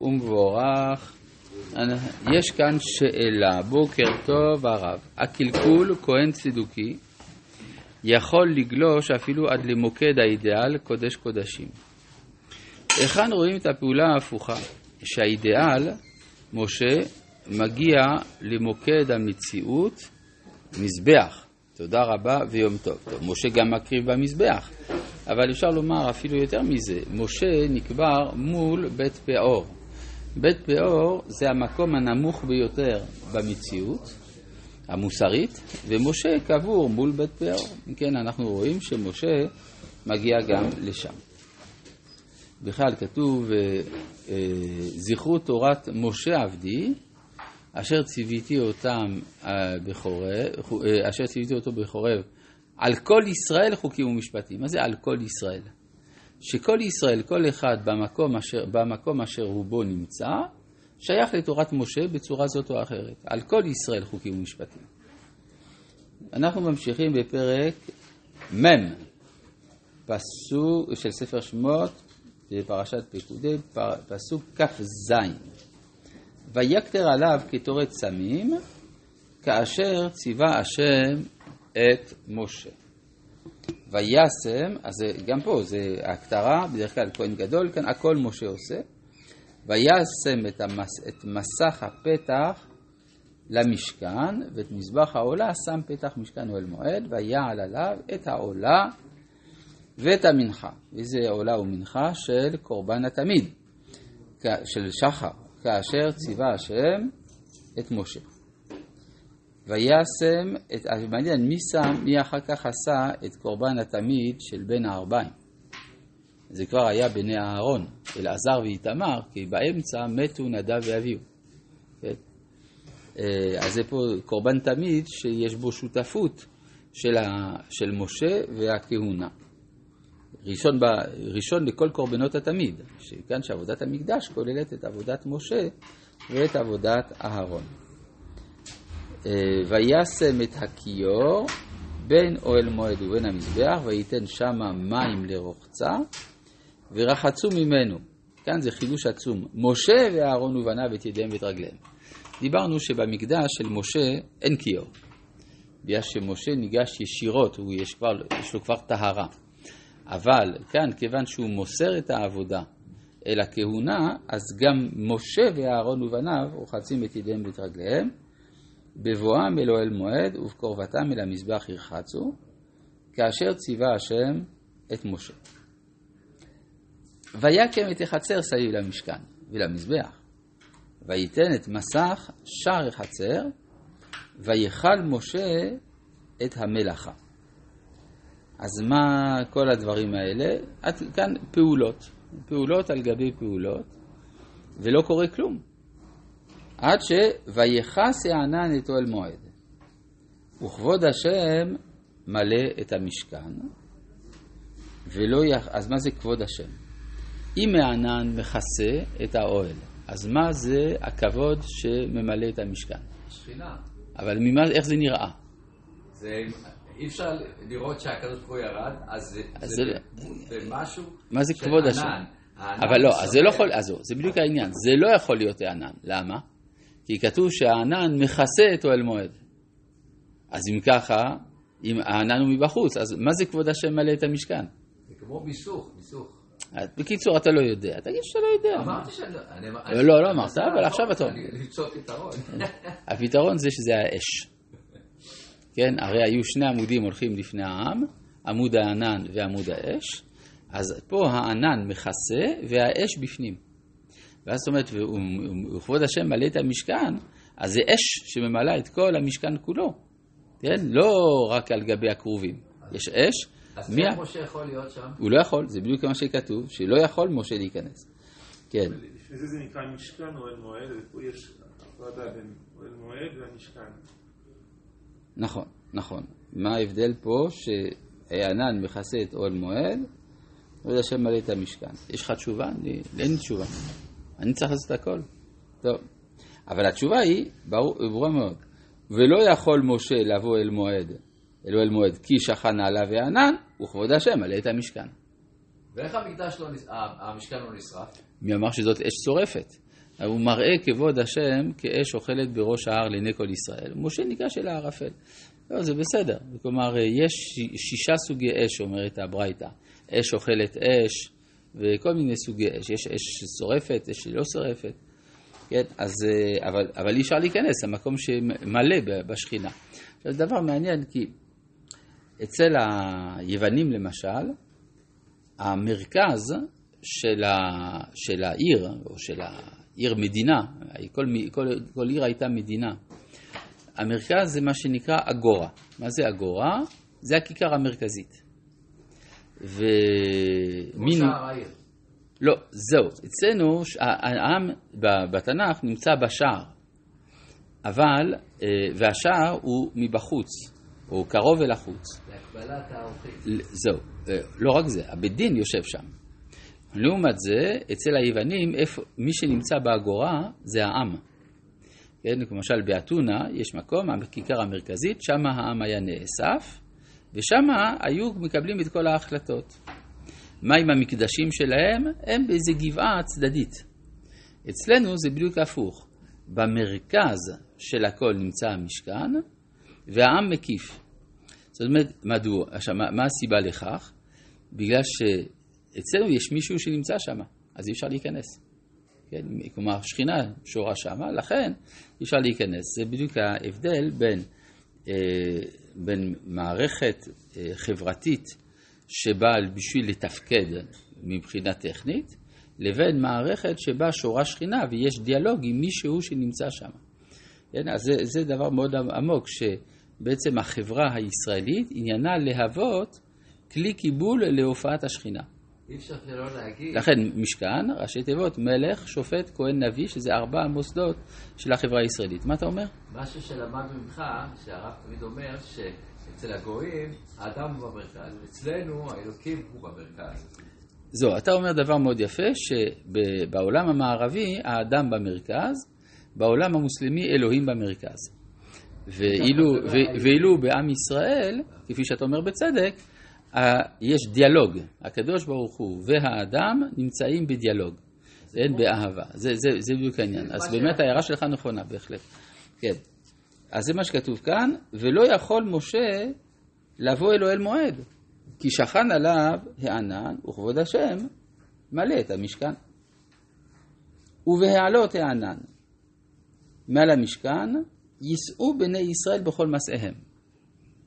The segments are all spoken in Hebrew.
ומבורך. יש כאן שאלה, בוקר טוב הרב. הקלקול, כהן צידוקי, יכול לגלוש אפילו עד למוקד האידיאל, קודש קודשים. היכן רואים את הפעולה ההפוכה? שהאידיאל, משה, מגיע למוקד המציאות, מזבח. תודה רבה ויום טוב. טוב, משה גם מקריב במזבח, אבל אפשר לומר אפילו יותר מזה, משה נקבר מול בית פאור. בית פאור זה המקום הנמוך ביותר במציאות המוסרית, ומשה קבור מול בית פאור. כן, אנחנו רואים שמשה מגיע גם לשם. בכלל כתוב, אה, אה, זכרו תורת משה עבדי, אשר ציוויתי אותם אה, בחורב, אשר ציוויתי אותו בחורב, על כל ישראל חוקים ומשפטים. מה זה על כל ישראל? שכל ישראל, כל אחד במקום אשר, במקום אשר הוא בו נמצא, שייך לתורת משה בצורה זאת או אחרת. על כל ישראל חוקים ומשפטים. אנחנו ממשיכים בפרק מ', פסוק של ספר שמות, בפרשת פקודי, פסוק כ"ז. ויקטר עליו כתורת סמים, כאשר ציווה השם את משה. וישם, אז גם פה זה הכתרה, בדרך כלל כהן גדול, כאן הכל משה עושה. וישם את, המס, את מסך הפתח למשכן, ואת מזבח העולה שם פתח משכן אוהל מועד, ויעל עליו את העולה ואת המנחה. איזה עולה ומנחה? של קורבן התמיד, של שחר, כאשר ציווה השם את משה. וישם, את, מעניין, מי שם, מי אחר כך עשה את קורבן התמיד של בן הארבעים. זה כבר היה בני אהרון, אלעזר ואיתמר, כי באמצע מתו נדב ואביהו. כן? אה, אז זה פה קורבן תמיד שיש בו שותפות של, ה, של משה והכהונה. ראשון, ב, ראשון לכל קורבנות התמיד, שכאן שעבודת המקדש כוללת את עבודת משה ואת עבודת אהרון. אה, וישם את הכיור בין אוהל מועד ובין המזבח, וייתן שמה מים לרוחצה, ורחצו ממנו. כאן זה חידוש עצום. משה ואהרון ובניו את ידיהם ואת רגליהם. דיברנו שבמקדש של משה אין כיור. בגלל שמשה ניגש ישירות, הוא יש, כבר, יש לו כבר טהרה. אבל כאן, כיוון שהוא מוסר את העבודה אל הכהונה, אז גם משה ואהרון ובניו רוחצים את ידיהם ואת רגליהם. בבואם אל אוהל מועד ובקרבתם אל המזבח ירחצו, כאשר ציווה השם את משה. ויקם את החצר סביב למשכן ולמזבח, וייתן את מסך שער החצר, ויכל משה את המלאכה. אז מה כל הדברים האלה? כאן פעולות, פעולות על גבי פעולות, ולא קורה כלום. עד ש... ויכס הענן את אוהל מועד. וכבוד השם מלא את המשכן, ולא יח... אז מה זה כבוד השם? אם הענן מכסה את האוהל, אז מה זה הכבוד שממלא את המשכן? שכינה. אבל ממה, איך זה נראה? זה, אי אפשר לראות שהקדוש ברוך הוא ירד, אז זה, אז זה, זה- זה משהו מה זה של כבוד ענן. השם? הענן אבל לא, אז זה לא יכול, אז זה בדיוק העניין, זה לא יכול להיות הענן, למה? כי כתוב שהענן מכסה את אוהל מועד. אז אם ככה, אם הענן הוא מבחוץ, אז מה זה כבוד השם מלא את המשכן? זה כמו מיסוך, מיסוך. בקיצור, אתה לא יודע, תגיד שאתה לא יודע. אמרתי שאני לא... לא, לא, לא אמרת, אבל עכשיו אתה אני- למצוא פתרון. הפתרון זה שזה האש. כן, הרי היו שני עמודים הולכים לפני העם, עמוד הענן ועמוד האש, אז פה הענן מכסה והאש בפנים. ואז זאת אומרת, "ו- וכבוד השם מלא את המשכן, אז זה אש שממלאה את כל המשכן כולו. כן, לא רק על גבי הכרובים. יש אש, אז מי איך משה יכול להיות שם? הוא לא יכול, זה בדיוק מה שכתוב, שלא יכול משה להיכנס. כן, לפני זה זה נקרא משכן אוהל מועד, ופה יש הפרדה בין אוהל מועד והמשכן. נכון, נכון. מה ההבדל פה? שהענן מכסה את אוהל מועד, ועוד השם מלא את המשכן. יש לך תשובה? אין לי תשובה. אני צריך לעשות הכל. טוב. אבל התשובה היא ברור, ברורה מאוד. ולא יכול משה לבוא אל מועד, אל אוהל מועד, כי שכן עליו הענן, וכבוד השם מלא את המשכן. ואיך המקדש לא המשכן לא נשרף? מי אמר שזאת אש שורפת? הוא מראה כבוד השם כאש אוכלת בראש ההר לעיני כל ישראל. משה ניגש אל הערפל. לא, זה בסדר. כלומר, יש שישה סוגי אש, אומרת הברייתא. אש אוכלת אש, וכל מיני סוגי אש. יש אש ששורפת, אש שלא שורפת. כן, אז, אה, אבל, אבל אי אפשר להיכנס למקום שמלא בשכינה. עכשיו, זה דבר מעניין, כי אצל היוונים למשל, המרכז של, ה, של העיר, או של העיר מדינה, כל, כל, כל עיר הייתה מדינה, המרכז זה מה שנקרא אגורה. מה זה אגורה? זה הכיכר המרכזית. ו... כמו שער העיר. לא, זהו. אצלנו העם בתנ"ך נמצא בשער, אבל, אה, והשער הוא מבחוץ, או קרוב אל החוץ. להקבלת האורחים. זהו. אה, לא רק זה, הבית דין יושב שם. לעומת זה, אצל היוונים, איפה, מי שנמצא באגורה זה העם. כן, למשל באתונה יש מקום, הכיכר המרכזית, שם העם היה נאסף, ושם היו מקבלים את כל ההחלטות. מה עם המקדשים שלהם? הם באיזה גבעה צדדית. אצלנו זה בדיוק הפוך. במרכז של הכל נמצא המשכן, והעם מקיף. זאת אומרת, מדוע? עכשיו, מה הסיבה לכך? בגלל שאצלנו יש מישהו שנמצא שם, אז אי אפשר להיכנס. כן? כלומר, שכינה שורה שם, לכן אי אפשר להיכנס. זה בדיוק ההבדל בין, אה, בין מערכת אה, חברתית שבאה בשביל לתפקד מבחינה טכנית, לבין מערכת שבה שורה שכינה ויש דיאלוג עם מישהו שנמצא שם. כן? אז זה, זה דבר מאוד עמוק, שבעצם החברה הישראלית עניינה להוות כלי קיבול להופעת השכינה. אי אפשר שלא להגיד. לכן משכן, ראשי תיבות, מלך, שופט, כהן, נביא, שזה ארבע המוסדות של החברה הישראלית. מה אתה אומר? משהו שלמדנו ממך, שהרב תמיד אומר שאצל הגויים האדם הוא במרכז, ואצלנו האלוקים הוא במרכז. זהו, אתה אומר דבר מאוד יפה, שבעולם המערבי האדם במרכז, בעולם המוסלמי אלוהים במרכז. ואילו, ואילו בעם ישראל, כפי שאתה אומר בצדק, יש דיאלוג, הקדוש ברוך הוא והאדם נמצאים בדיאלוג, אין באהבה, זה, זה, זה בדיוק העניין. אז באמת ההערה שלך נכונה בהחלט. כן. אז זה מה שכתוב כאן, ולא יכול משה לבוא אל אוהל מועד, כי שכן עליו הענן וכבוד השם מלא את המשכן. ובהעלות הענן מעל המשכן יישאו בני ישראל בכל מסעיהם.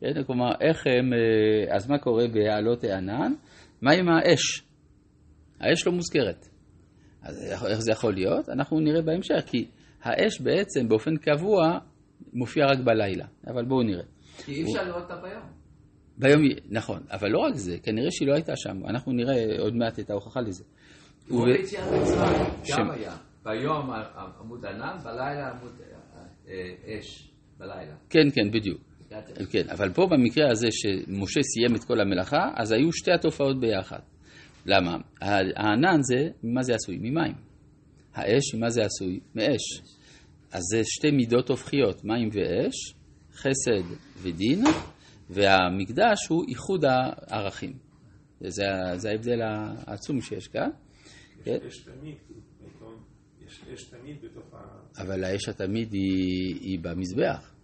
כן? כלומר, איך הם, אה, אז מה קורה בהעלות הענן? מה עם האש? האש לא מוזכרת. אז איך זה יכול להיות? אנחנו נראה בהמשך, כי האש בעצם באופן קבוע מופיע רק בלילה, אבל בואו נראה. כי אי אפשר לראות אותה ביום. ביום, נכון, אבל לא רק זה, כנראה שהיא לא הייתה שם, אנחנו נראה עוד מעט את ההוכחה לזה. כמו ביציאת מצרים, גם היה. ביום עמוד ענן, בלילה עמוד אה, אש, בלילה. כן, כן, בדיוק. כן, אבל פה במקרה הזה שמשה סיים את כל המלאכה, אז היו שתי התופעות ביחד. למה? הענן זה, ממה זה עשוי? ממים. האש, ממה זה עשוי? מאש. אז זה שתי מידות הופכיות, מים ואש, חסד ודין, והמקדש הוא איחוד הערכים. זה, זה ההבדל העצום שיש כאן. כן? יש תמיד, יש אש תמיד בתוך ה... אבל האש התמיד היא, היא במזבח.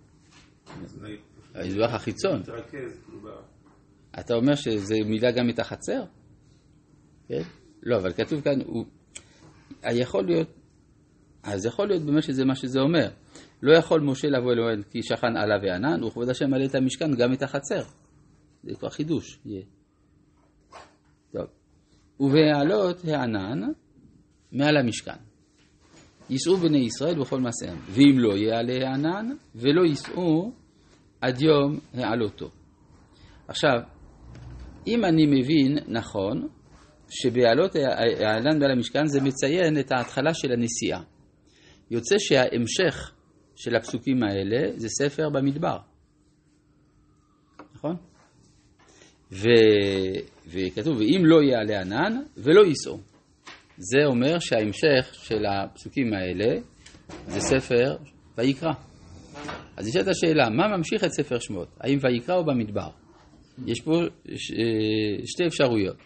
המזבח החיצון. אתה אומר שזה מילא גם את החצר? כן? לא, אבל כתוב כאן, הוא... יכול להיות, אז יכול להיות באמת שזה מה שזה אומר. לא יכול משה לבוא אלוהים כי שכן עלה וענן, וכבוד השם מלא את המשכן גם את החצר. זה כבר חידוש יהיה. טוב. ובהעלות הענן מעל המשכן. ייסעו בני ישראל בכל מעשיהם. ואם לא יעלה הענן, ולא ייסעו עד יום העלותו. עכשיו, אם אני מבין נכון, שבעלות הענן בעל המשכן זה מציין את ההתחלה של הנסיעה. יוצא שההמשך של הפסוקים האלה זה ספר במדבר, נכון? ו... וכתוב, ואם לא יעלה ענן ולא ייסעו. זה אומר שההמשך של הפסוקים האלה זה ספר ויקרא. אז נשאלת השאלה, מה ממשיך את ספר שמות? האם ויקרא או במדבר? יש פה ש... שתי אפשרויות.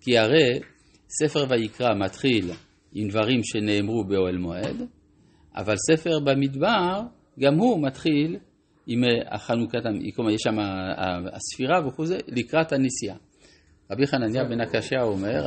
כי הרי ספר ויקרא מתחיל עם דברים שנאמרו באוהל מועד, אבל ספר במדבר, גם הוא מתחיל עם אה, החנוכת, כלומר יש שם הספירה וכו' לקראת הנסיעה. רבי חנניה בן הקשיא אומר,